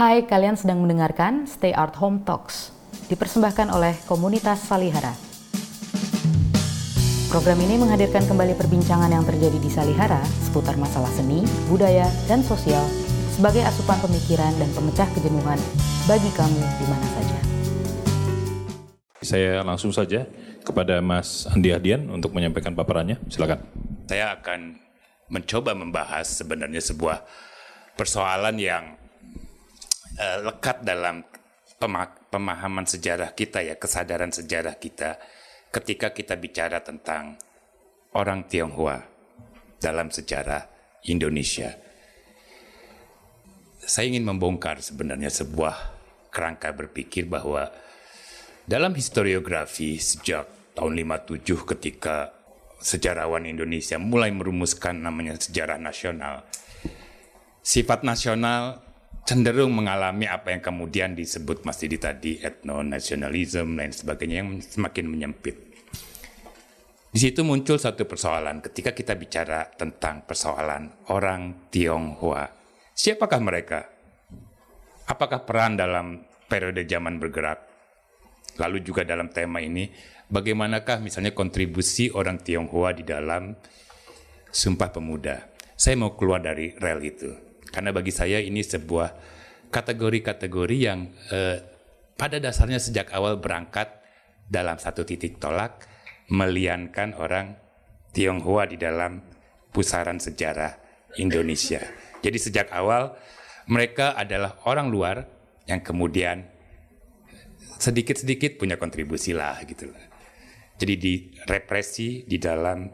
Hai, kalian sedang mendengarkan Stay Art Home Talks, dipersembahkan oleh komunitas Salihara. Program ini menghadirkan kembali perbincangan yang terjadi di Salihara seputar masalah seni, budaya, dan sosial sebagai asupan pemikiran dan pemecah kejenuhan bagi kamu di mana saja. Saya langsung saja kepada Mas Andi Hadian untuk menyampaikan paparannya. Silakan. Saya akan mencoba membahas sebenarnya sebuah persoalan yang uh, lekat dalam pemahaman sejarah kita ya, kesadaran sejarah kita ketika kita bicara tentang orang Tionghoa dalam sejarah Indonesia. Saya ingin membongkar sebenarnya sebuah kerangka berpikir bahwa dalam historiografi sejak tahun 57 ketika sejarawan Indonesia mulai merumuskan namanya sejarah nasional. Sifat nasional cenderung mengalami apa yang kemudian disebut Mas Didi tadi etno-nasionalisme lain sebagainya yang semakin menyempit. Di situ muncul satu persoalan ketika kita bicara tentang persoalan orang Tionghoa. Siapakah mereka? Apakah peran dalam periode zaman bergerak? Lalu juga dalam tema ini, bagaimanakah misalnya kontribusi orang Tionghoa di dalam Sumpah Pemuda? Saya mau keluar dari rel itu. Karena bagi saya ini sebuah kategori-kategori yang eh, pada dasarnya sejak awal berangkat dalam satu titik tolak meliankan orang Tionghoa di dalam pusaran sejarah Indonesia. Jadi sejak awal mereka adalah orang luar yang kemudian sedikit-sedikit punya kontribusi lah gitu. Jadi di represi di dalam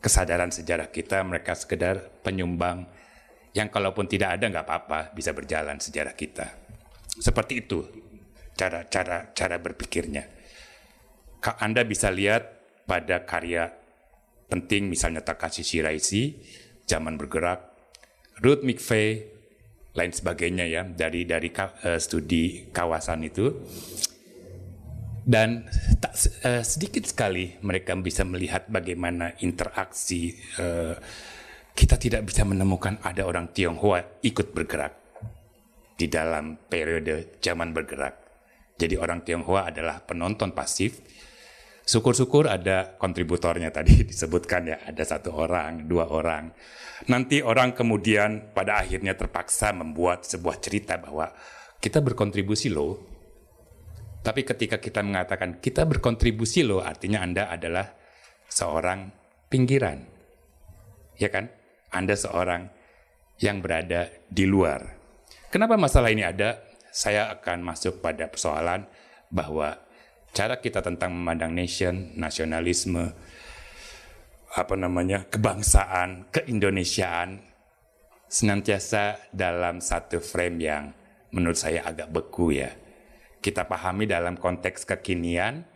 kesadaran sejarah kita mereka sekedar penyumbang yang kalaupun tidak ada nggak apa-apa bisa berjalan sejarah kita. Seperti itu cara cara cara berpikirnya. Anda bisa lihat pada karya penting misalnya Takashi Shiraishi, Zaman Bergerak, Ruth McVeigh, lain sebagainya ya dari dari uh, studi kawasan itu dan tak, uh, sedikit sekali mereka bisa melihat bagaimana interaksi uh, kita tidak bisa menemukan ada orang Tionghoa ikut bergerak di dalam periode zaman bergerak. Jadi orang Tionghoa adalah penonton pasif Syukur-syukur ada kontributornya tadi disebutkan ya, ada satu orang, dua orang. Nanti orang kemudian pada akhirnya terpaksa membuat sebuah cerita bahwa kita berkontribusi loh. Tapi ketika kita mengatakan kita berkontribusi loh, artinya Anda adalah seorang pinggiran. Ya kan? Anda seorang yang berada di luar. Kenapa masalah ini ada? Saya akan masuk pada persoalan bahwa cara kita tentang memandang nation, nasionalisme, apa namanya, kebangsaan, keindonesiaan senantiasa dalam satu frame yang menurut saya agak beku ya. Kita pahami dalam konteks kekinian,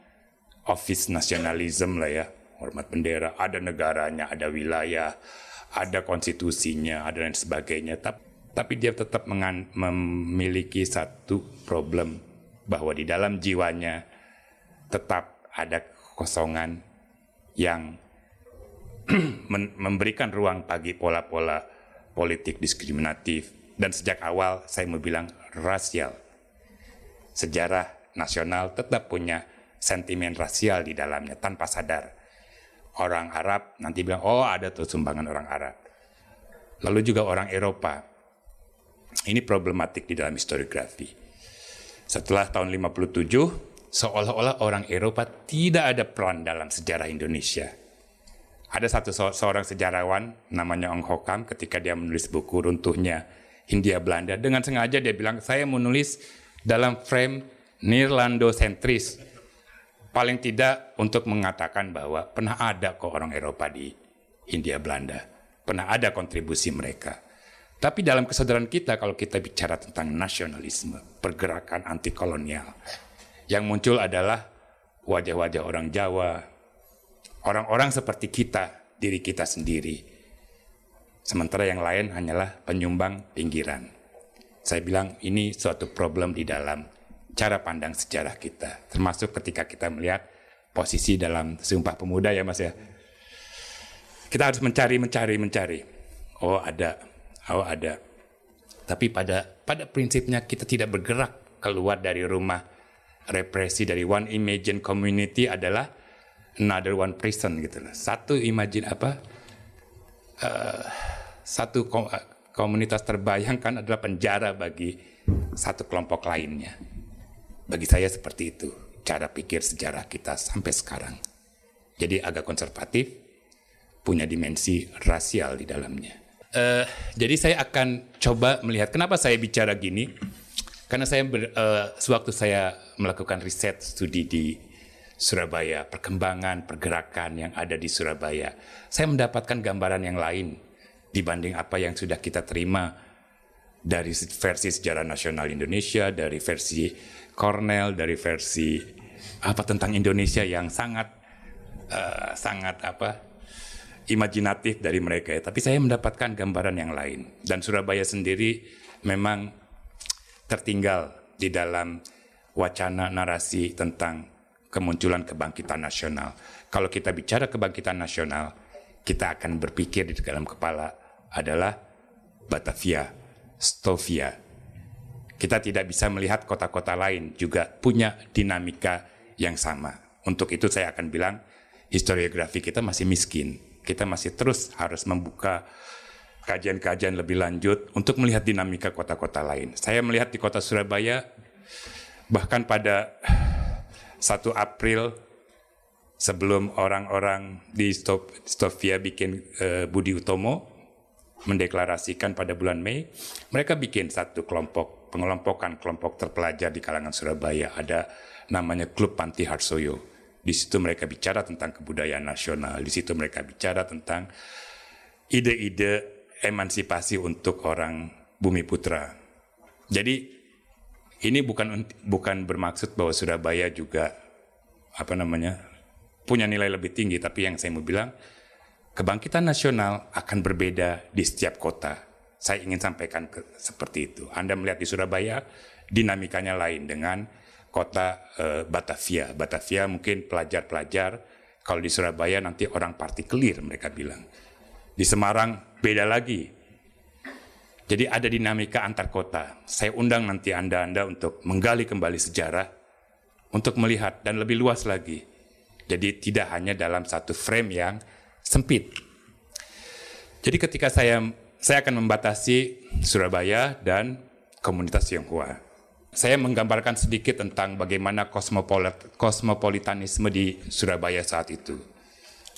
office nasionalisme lah ya, hormat bendera, ada negaranya, ada wilayah, ada konstitusinya, ada dan sebagainya. Tapi, tapi dia tetap memiliki satu problem bahwa di dalam jiwanya tetap ada kekosongan yang memberikan ruang bagi pola-pola politik diskriminatif dan sejak awal saya mau bilang rasial. Sejarah nasional tetap punya sentimen rasial di dalamnya tanpa sadar. Orang Arab nanti bilang, oh ada tuh sumbangan orang Arab. Lalu juga orang Eropa. Ini problematik di dalam historiografi. Setelah tahun 57, seolah-olah orang Eropa tidak ada peran dalam sejarah Indonesia. Ada satu seorang sejarawan namanya Ong Hokam ketika dia menulis buku runtuhnya Hindia Belanda dengan sengaja dia bilang saya menulis dalam frame Nirlando sentris paling tidak untuk mengatakan bahwa pernah ada kok orang Eropa di Hindia Belanda pernah ada kontribusi mereka tapi dalam kesadaran kita kalau kita bicara tentang nasionalisme pergerakan anti kolonial yang muncul adalah wajah-wajah orang Jawa, orang-orang seperti kita, diri kita sendiri. Sementara yang lain hanyalah penyumbang pinggiran. Saya bilang ini suatu problem di dalam cara pandang sejarah kita, termasuk ketika kita melihat posisi dalam Sumpah Pemuda ya Mas ya. Kita harus mencari, mencari, mencari. Oh ada, oh ada. Tapi pada pada prinsipnya kita tidak bergerak keluar dari rumah. Represi dari one imagine community adalah another one prison gitu loh. Satu imagine apa? Uh, satu kom komunitas terbayangkan adalah penjara bagi satu kelompok lainnya. Bagi saya seperti itu cara pikir sejarah kita sampai sekarang. Jadi agak konservatif, punya dimensi rasial di dalamnya. Uh, jadi saya akan coba melihat kenapa saya bicara gini. Karena saya ber, uh, sewaktu saya melakukan riset studi di Surabaya, perkembangan pergerakan yang ada di Surabaya, saya mendapatkan gambaran yang lain dibanding apa yang sudah kita terima dari versi sejarah nasional Indonesia, dari versi Cornell, dari versi apa tentang Indonesia yang sangat uh, sangat apa imajinatif dari mereka. Tapi saya mendapatkan gambaran yang lain dan Surabaya sendiri memang tertinggal di dalam wacana narasi tentang kemunculan kebangkitan nasional. Kalau kita bicara kebangkitan nasional, kita akan berpikir di dalam kepala adalah Batavia, Stovia. Kita tidak bisa melihat kota-kota lain juga punya dinamika yang sama. Untuk itu saya akan bilang historiografi kita masih miskin. Kita masih terus harus membuka kajian-kajian lebih lanjut untuk melihat dinamika kota-kota lain. Saya melihat di kota Surabaya bahkan pada 1 April sebelum orang-orang di Stovia bikin uh, Budi Utomo mendeklarasikan pada bulan Mei, mereka bikin satu kelompok pengelompokan kelompok terpelajar di kalangan Surabaya. Ada namanya Klub Panti Harsoyo. Di situ mereka bicara tentang kebudayaan nasional. Di situ mereka bicara tentang ide-ide emansipasi untuk orang bumi putra. Jadi ini bukan bukan bermaksud bahwa Surabaya juga apa namanya punya nilai lebih tinggi, tapi yang saya mau bilang kebangkitan nasional akan berbeda di setiap kota. Saya ingin sampaikan ke, seperti itu. Anda melihat di Surabaya dinamikanya lain dengan kota uh, Batavia. Batavia mungkin pelajar-pelajar, kalau di Surabaya nanti orang partikelir mereka bilang. Di Semarang beda lagi. Jadi ada dinamika antar kota. Saya undang nanti Anda-Anda untuk menggali kembali sejarah, untuk melihat dan lebih luas lagi. Jadi tidak hanya dalam satu frame yang sempit. Jadi ketika saya saya akan membatasi Surabaya dan komunitas Tionghoa. Saya menggambarkan sedikit tentang bagaimana kosmopolit, kosmopolitanisme di Surabaya saat itu.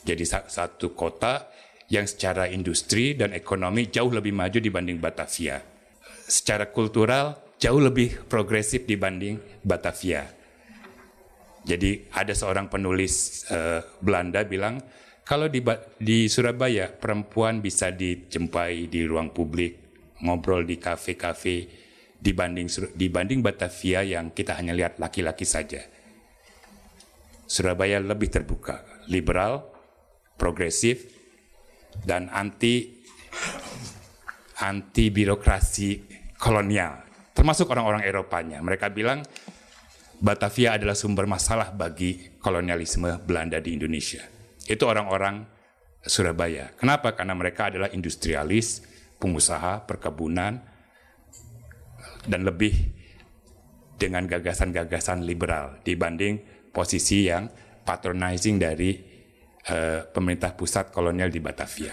Jadi satu kota yang secara industri dan ekonomi jauh lebih maju dibanding Batavia. Secara kultural jauh lebih progresif dibanding Batavia. Jadi ada seorang penulis uh, Belanda bilang kalau di, di Surabaya perempuan bisa dijumpai di ruang publik, ngobrol di kafe-kafe dibanding dibanding Batavia yang kita hanya lihat laki-laki saja. Surabaya lebih terbuka, liberal, progresif, dan anti anti birokrasi kolonial, termasuk orang-orang Eropanya. Mereka bilang Batavia adalah sumber masalah bagi kolonialisme Belanda di Indonesia. Itu orang-orang Surabaya. Kenapa? Karena mereka adalah industrialis, pengusaha, perkebunan, dan lebih dengan gagasan-gagasan liberal dibanding posisi yang patronizing dari Eh, pemerintah pusat kolonial di Batavia.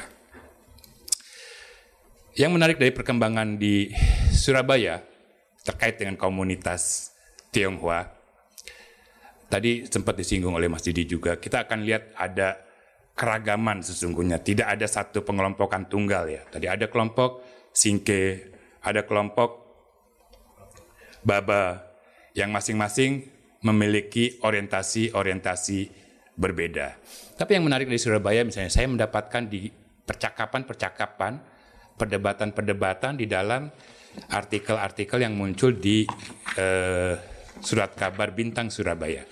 Yang menarik dari perkembangan di Surabaya terkait dengan komunitas Tionghoa, tadi sempat disinggung oleh Mas Didi juga, kita akan lihat ada keragaman sesungguhnya, tidak ada satu pengelompokan tunggal ya. Tadi ada kelompok Singke, ada kelompok Baba, yang masing-masing memiliki orientasi-orientasi berbeda. Tapi yang menarik dari Surabaya misalnya saya mendapatkan di percakapan-percakapan, perdebatan-perdebatan di dalam artikel-artikel yang muncul di eh, surat kabar Bintang Surabaya.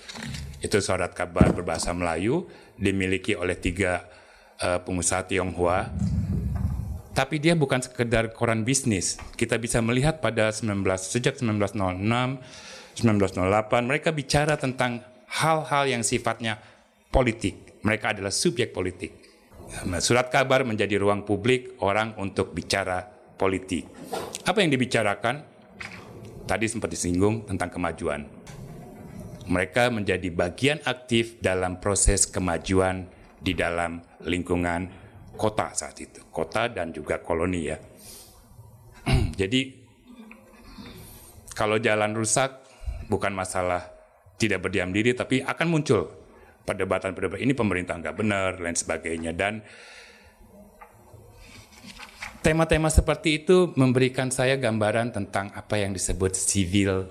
Itu surat kabar berbahasa Melayu dimiliki oleh tiga eh, pengusaha Tionghoa. Tapi dia bukan sekedar koran bisnis. Kita bisa melihat pada 19 sejak 1906, 1908 mereka bicara tentang hal-hal yang sifatnya politik. Mereka adalah subjek politik. Surat kabar menjadi ruang publik orang untuk bicara politik. Apa yang dibicarakan? Tadi sempat disinggung tentang kemajuan. Mereka menjadi bagian aktif dalam proses kemajuan di dalam lingkungan kota saat itu, kota dan juga koloni ya. Jadi kalau jalan rusak bukan masalah tidak berdiam diri, tapi akan muncul perdebatan-perdebatan ini pemerintah nggak benar, lain sebagainya. Dan tema-tema seperti itu memberikan saya gambaran tentang apa yang disebut civil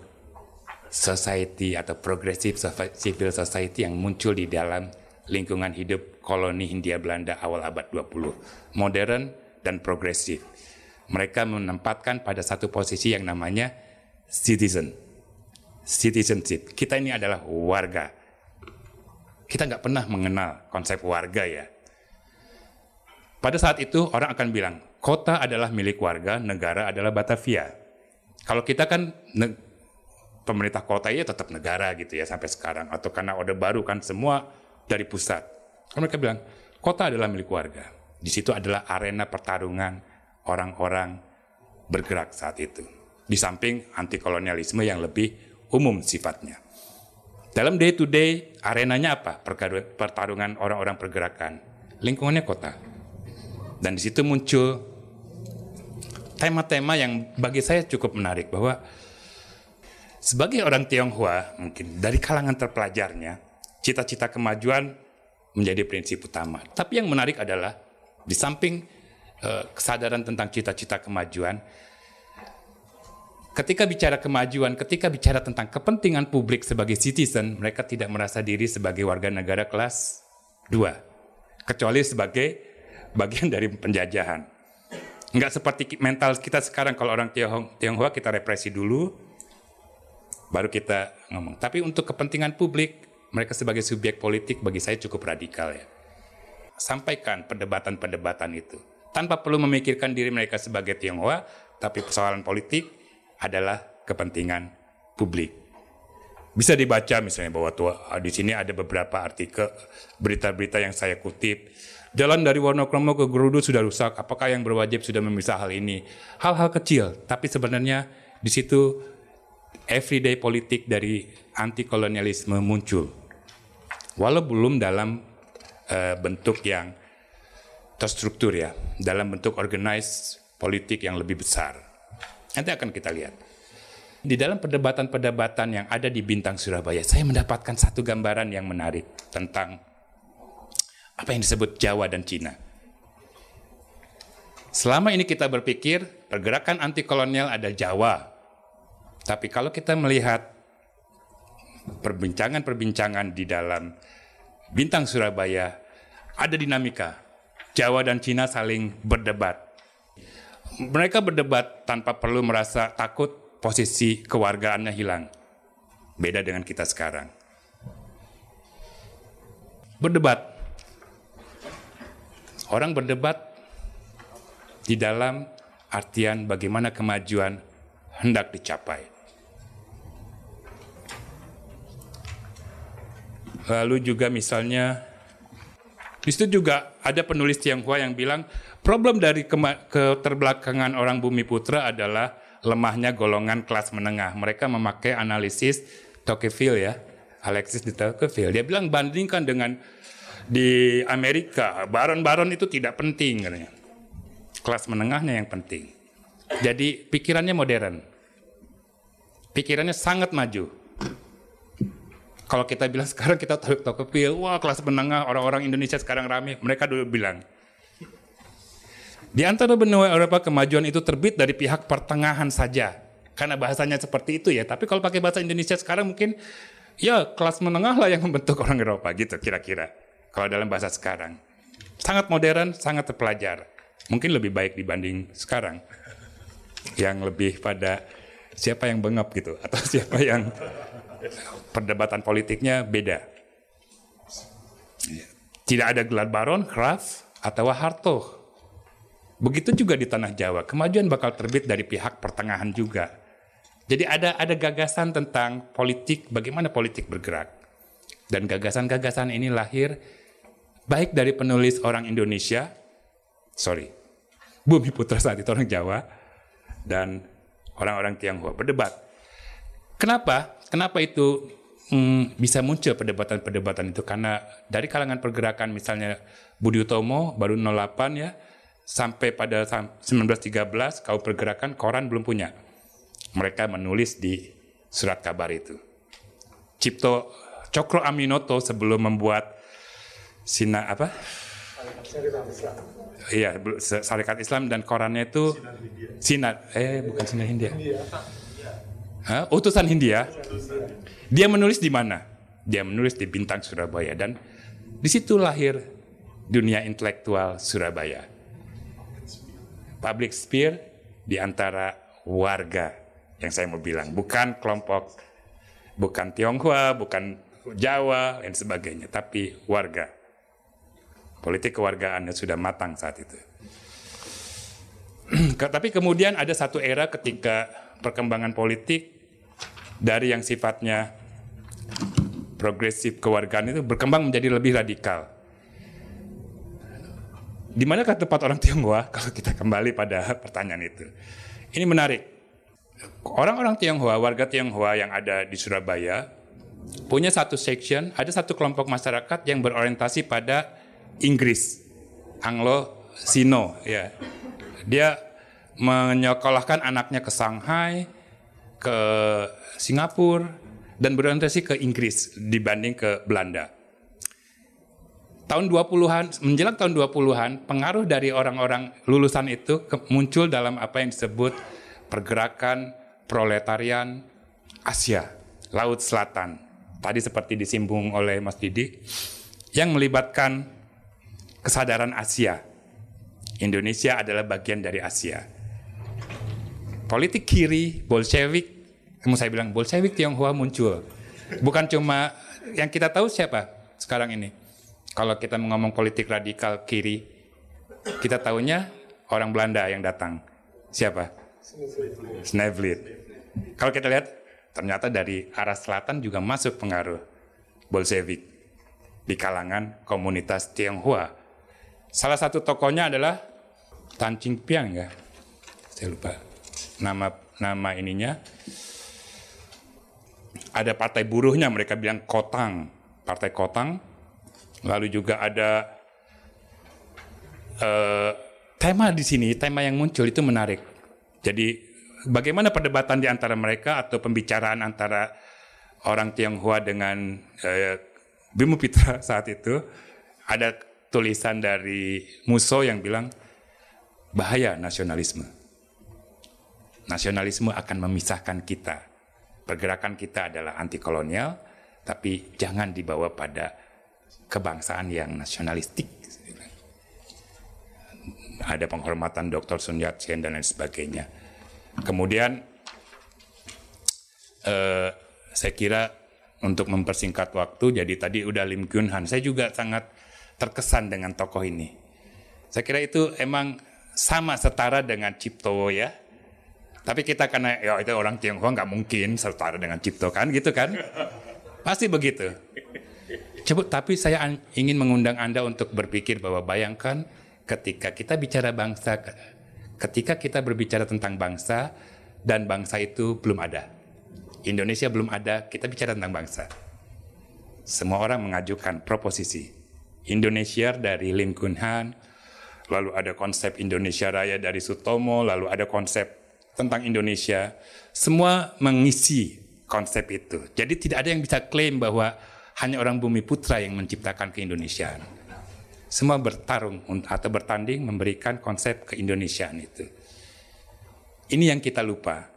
society atau progressive civil society yang muncul di dalam lingkungan hidup koloni Hindia Belanda awal abad 20. Modern dan progresif. Mereka menempatkan pada satu posisi yang namanya citizen. Citizenship. Kita ini adalah warga kita nggak pernah mengenal konsep warga ya. Pada saat itu orang akan bilang, kota adalah milik warga, negara adalah Batavia. Kalau kita kan pemerintah kota ya tetap negara gitu ya sampai sekarang. Atau karena Orde Baru kan semua dari pusat. Kalau mereka bilang, kota adalah milik warga. Di situ adalah arena pertarungan orang-orang bergerak saat itu. Di samping anti kolonialisme yang lebih umum sifatnya. Dalam day to day, arenanya apa? Pertarungan orang-orang pergerakan. Lingkungannya kota. Dan di situ muncul tema-tema yang bagi saya cukup menarik bahwa sebagai orang Tionghoa mungkin dari kalangan terpelajarnya cita-cita kemajuan menjadi prinsip utama. Tapi yang menarik adalah di samping uh, kesadaran tentang cita-cita kemajuan, ketika bicara kemajuan, ketika bicara tentang kepentingan publik sebagai citizen, mereka tidak merasa diri sebagai warga negara kelas 2. Kecuali sebagai bagian dari penjajahan. Enggak seperti mental kita sekarang kalau orang Tionghoa kita represi dulu, baru kita ngomong. Tapi untuk kepentingan publik, mereka sebagai subjek politik bagi saya cukup radikal ya. Sampaikan perdebatan-perdebatan itu. Tanpa perlu memikirkan diri mereka sebagai Tionghoa, tapi persoalan politik, adalah kepentingan publik. Bisa dibaca misalnya bahwa tua, di sini ada beberapa artikel berita-berita yang saya kutip. Jalan dari Wonokromo ke Gerudu sudah rusak. Apakah yang berwajib sudah memisah hal ini? Hal-hal kecil, tapi sebenarnya di situ everyday politik dari anti kolonialisme muncul. Walau belum dalam uh, bentuk yang terstruktur ya, dalam bentuk organized politik yang lebih besar. Nanti akan kita lihat. Di dalam perdebatan-perdebatan yang ada di Bintang Surabaya, saya mendapatkan satu gambaran yang menarik tentang apa yang disebut Jawa dan Cina. Selama ini kita berpikir pergerakan anti kolonial ada Jawa. Tapi kalau kita melihat perbincangan-perbincangan di dalam Bintang Surabaya, ada dinamika. Jawa dan Cina saling berdebat mereka berdebat tanpa perlu merasa takut posisi kewargaannya hilang. Beda dengan kita sekarang. Berdebat. Orang berdebat di dalam artian bagaimana kemajuan hendak dicapai. Lalu juga misalnya, di situ juga ada penulis Tionghoa yang bilang Problem dari keterbelakangan orang bumi putra adalah lemahnya golongan kelas menengah. Mereka memakai analisis Tocqueville ya, Alexis de Tocqueville. Dia bilang bandingkan dengan di Amerika, baron-baron itu tidak penting katanya. Kelas menengahnya yang penting. Jadi pikirannya modern. Pikirannya sangat maju. Kalau kita bilang sekarang kita tahu Tocqueville, wah kelas menengah orang-orang Indonesia sekarang rame. Mereka dulu bilang, di antara benua Eropa kemajuan itu terbit dari pihak pertengahan saja. Karena bahasanya seperti itu ya. Tapi kalau pakai bahasa Indonesia sekarang mungkin ya kelas menengah lah yang membentuk orang Eropa gitu kira-kira. Kalau dalam bahasa sekarang. Sangat modern, sangat terpelajar. Mungkin lebih baik dibanding sekarang. Yang lebih pada siapa yang bengap gitu. Atau siapa yang perdebatan politiknya beda. Tidak ada gelar baron, Graf, atau Hartog Begitu juga di tanah Jawa, kemajuan bakal terbit dari pihak pertengahan juga. Jadi ada ada gagasan tentang politik, bagaimana politik bergerak. Dan gagasan-gagasan ini lahir baik dari penulis orang Indonesia, sorry, Bumi Putra saat itu orang Jawa, dan orang-orang Tionghoa berdebat. Kenapa? Kenapa itu hmm, bisa muncul perdebatan-perdebatan itu? Karena dari kalangan pergerakan misalnya Budi Utomo baru 08 ya, sampai pada 1913 kau pergerakan koran belum punya. Mereka menulis di surat kabar itu. Cipto Cokro Aminoto sebelum membuat Sina apa? Iya, Syarikat Islam dan korannya itu Sinar eh bukan Sinar Hindia. Hah? Utusan Hindia. Dia menulis di mana? Dia menulis di Bintang Surabaya dan di situ lahir dunia intelektual Surabaya. Public sphere di antara warga yang saya mau bilang, bukan kelompok, bukan Tionghoa, bukan Jawa, dan sebagainya, tapi warga. Politik kewargaannya sudah matang saat itu. Tapi kemudian ada satu era ketika perkembangan politik dari yang sifatnya progresif kewargaan itu berkembang menjadi lebih radikal. Di manakah tempat orang Tionghoa kalau kita kembali pada pertanyaan itu? Ini menarik. Orang-orang Tionghoa, warga Tionghoa yang ada di Surabaya punya satu section, ada satu kelompok masyarakat yang berorientasi pada Inggris, Anglo-Sino ya. Dia menyekolahkan anaknya ke Shanghai, ke Singapura dan berorientasi ke Inggris dibanding ke Belanda. Tahun 20-an, menjelang tahun 20-an, pengaruh dari orang-orang lulusan itu muncul dalam apa yang disebut pergerakan proletarian Asia, Laut Selatan. Tadi seperti disimbung oleh Mas Didi, yang melibatkan kesadaran Asia. Indonesia adalah bagian dari Asia. Politik kiri, Bolshevik, kamu saya bilang Bolshevik Tionghoa muncul. Bukan cuma yang kita tahu siapa sekarang ini. Kalau kita ngomong politik radikal kiri, kita tahunya orang Belanda yang datang. Siapa? Snevlit. Kalau kita lihat, ternyata dari arah selatan juga masuk pengaruh Bolshevik di kalangan komunitas Tionghoa Salah satu tokonya adalah Tan Ching Piang ya. Saya lupa nama nama ininya. Ada partai buruhnya mereka bilang Kotang, partai Kotang. Lalu juga ada uh, tema di sini, tema yang muncul itu menarik. Jadi bagaimana perdebatan di antara mereka atau pembicaraan antara orang Tionghoa dengan uh, Bimo Pitra saat itu ada tulisan dari Muso yang bilang bahaya nasionalisme. Nasionalisme akan memisahkan kita. Pergerakan kita adalah anti kolonial, tapi jangan dibawa pada kebangsaan yang nasionalistik. Ada penghormatan Dr. Sun Yat-sen dan lain sebagainya. Kemudian eh, saya kira untuk mempersingkat waktu, jadi tadi udah Lim Kyun Han, saya juga sangat terkesan dengan tokoh ini. Saya kira itu emang sama setara dengan Cipto ya. Tapi kita karena ya itu orang Tionghoa nggak mungkin setara dengan Cipto kan gitu kan. Pasti begitu. Coba tapi saya ingin mengundang Anda untuk berpikir bahwa bayangkan ketika kita bicara bangsa ketika kita berbicara tentang bangsa dan bangsa itu belum ada. Indonesia belum ada, kita bicara tentang bangsa. Semua orang mengajukan proposisi Indonesia dari Lim Kun Han, lalu ada konsep Indonesia Raya dari Sutomo, lalu ada konsep tentang Indonesia. Semua mengisi konsep itu. Jadi tidak ada yang bisa klaim bahwa hanya orang bumi putra yang menciptakan keindonesiaan. Semua bertarung atau bertanding memberikan konsep keindonesiaan itu. Ini yang kita lupa.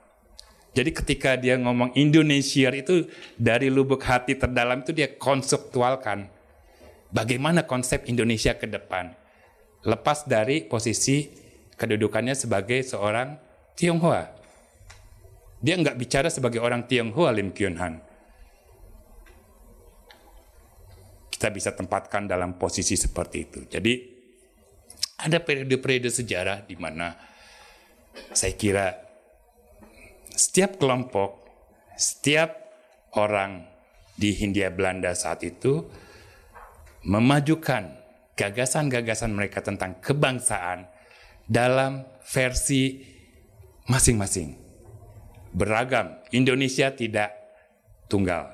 Jadi ketika dia ngomong Indonesia itu dari lubuk hati terdalam itu dia konseptualkan bagaimana konsep Indonesia ke depan. Lepas dari posisi kedudukannya sebagai seorang Tionghoa. Dia nggak bicara sebagai orang Tionghoa Lim Kyun Han. Kita bisa tempatkan dalam posisi seperti itu. Jadi ada periode-periode sejarah di mana saya kira setiap kelompok, setiap orang di Hindia Belanda saat itu memajukan gagasan-gagasan mereka tentang kebangsaan dalam versi masing-masing. Beragam. Indonesia tidak tunggal.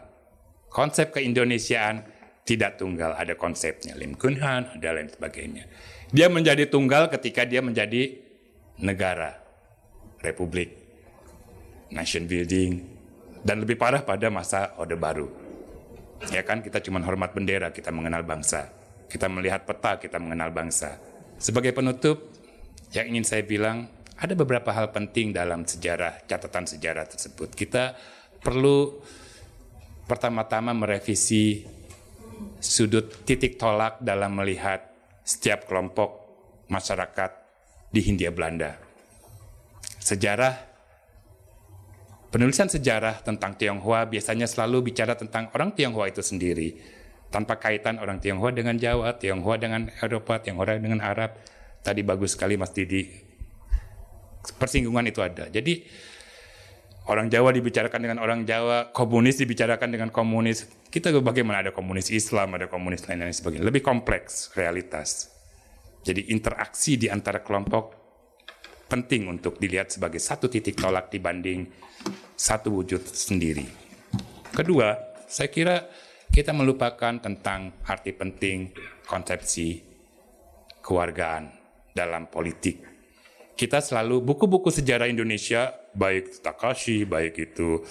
Konsep keindonesiaan tidak tunggal, ada konsepnya Lim Kunhan, ada lain sebagainya. Dia menjadi tunggal ketika dia menjadi negara, republik, nation building, dan lebih parah pada masa Orde Baru. Ya kan, kita cuma hormat bendera, kita mengenal bangsa. Kita melihat peta, kita mengenal bangsa. Sebagai penutup, yang ingin saya bilang, ada beberapa hal penting dalam sejarah, catatan sejarah tersebut. Kita perlu pertama-tama merevisi sudut titik tolak dalam melihat setiap kelompok masyarakat di Hindia Belanda. Sejarah Penulisan sejarah tentang Tionghoa biasanya selalu bicara tentang orang Tionghoa itu sendiri, tanpa kaitan orang Tionghoa dengan Jawa, Tionghoa dengan Eropa, Tionghoa dengan Arab. Tadi bagus sekali Mas Didi, persinggungan itu ada. Jadi orang Jawa dibicarakan dengan orang Jawa, komunis dibicarakan dengan komunis. Kita bagaimana ada komunis Islam, ada komunis lain dan sebagainya. Lebih kompleks realitas. Jadi interaksi di antara kelompok penting untuk dilihat sebagai satu titik tolak dibanding satu wujud sendiri. Kedua, saya kira kita melupakan tentang arti penting konsepsi kewargaan dalam politik. Kita selalu buku-buku sejarah Indonesia, baik Takashi, baik itu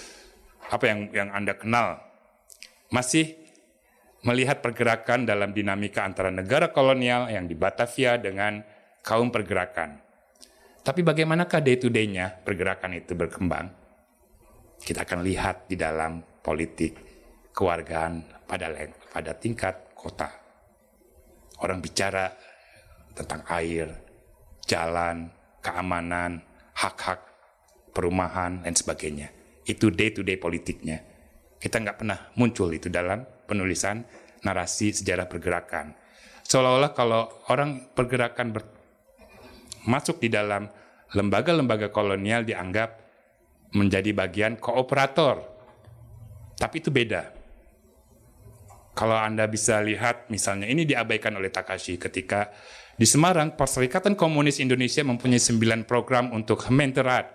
apa yang yang Anda kenal, masih melihat pergerakan dalam dinamika antara negara kolonial yang di Batavia dengan kaum pergerakan. Tapi bagaimanakah day to day-nya pergerakan itu berkembang? kita akan lihat di dalam politik kewargaan pada pada tingkat kota. Orang bicara tentang air, jalan, keamanan, hak-hak perumahan dan sebagainya. Itu day to day politiknya. Kita nggak pernah muncul itu dalam penulisan narasi sejarah pergerakan. Seolah-olah kalau orang pergerakan masuk di dalam lembaga-lembaga kolonial dianggap menjadi bagian kooperator. Tapi itu beda. Kalau Anda bisa lihat misalnya ini diabaikan oleh Takashi ketika di Semarang Perserikatan Komunis Indonesia mempunyai sembilan program untuk Menterat,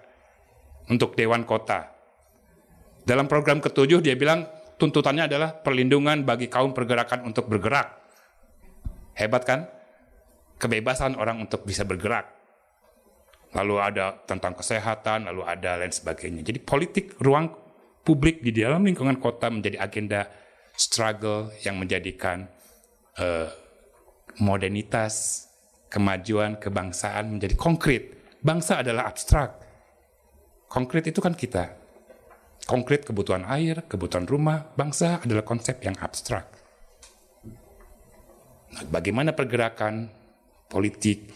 untuk Dewan Kota. Dalam program ketujuh dia bilang tuntutannya adalah perlindungan bagi kaum pergerakan untuk bergerak. Hebat kan? Kebebasan orang untuk bisa bergerak lalu ada tentang kesehatan, lalu ada lain sebagainya. Jadi politik ruang publik di dalam lingkungan kota menjadi agenda struggle yang menjadikan uh, modernitas, kemajuan, kebangsaan menjadi konkret. Bangsa adalah abstrak. Konkret itu kan kita. Konkret kebutuhan air, kebutuhan rumah, bangsa adalah konsep yang abstrak. Nah, bagaimana pergerakan politik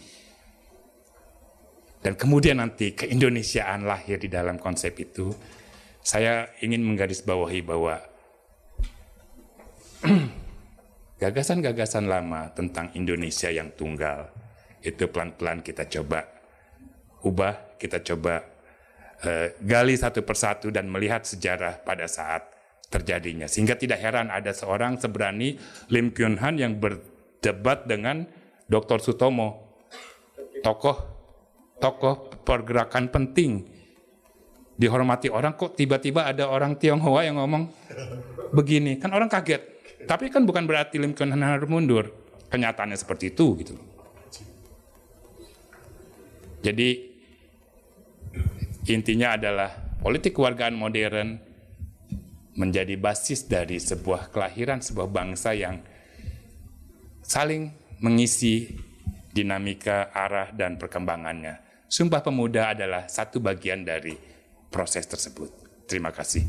dan kemudian nanti keindonesiaan lahir di dalam konsep itu, saya ingin menggarisbawahi bahwa gagasan-gagasan lama tentang Indonesia yang tunggal itu pelan-pelan kita coba ubah, kita coba uh, gali satu persatu dan melihat sejarah pada saat terjadinya. Sehingga tidak heran ada seorang seberani Lim Kyun Han yang berdebat dengan Dr. Sutomo, tokoh tokoh pergerakan penting. Dihormati orang kok tiba-tiba ada orang Tionghoa yang ngomong begini? Kan orang kaget. Tapi kan bukan berarti Lim Kuan harus mundur. Kenyataannya seperti itu gitu. Jadi intinya adalah politik kewargaan modern menjadi basis dari sebuah kelahiran sebuah bangsa yang saling mengisi dinamika arah dan perkembangannya Sumpah Pemuda adalah satu bagian dari proses tersebut. Terima kasih.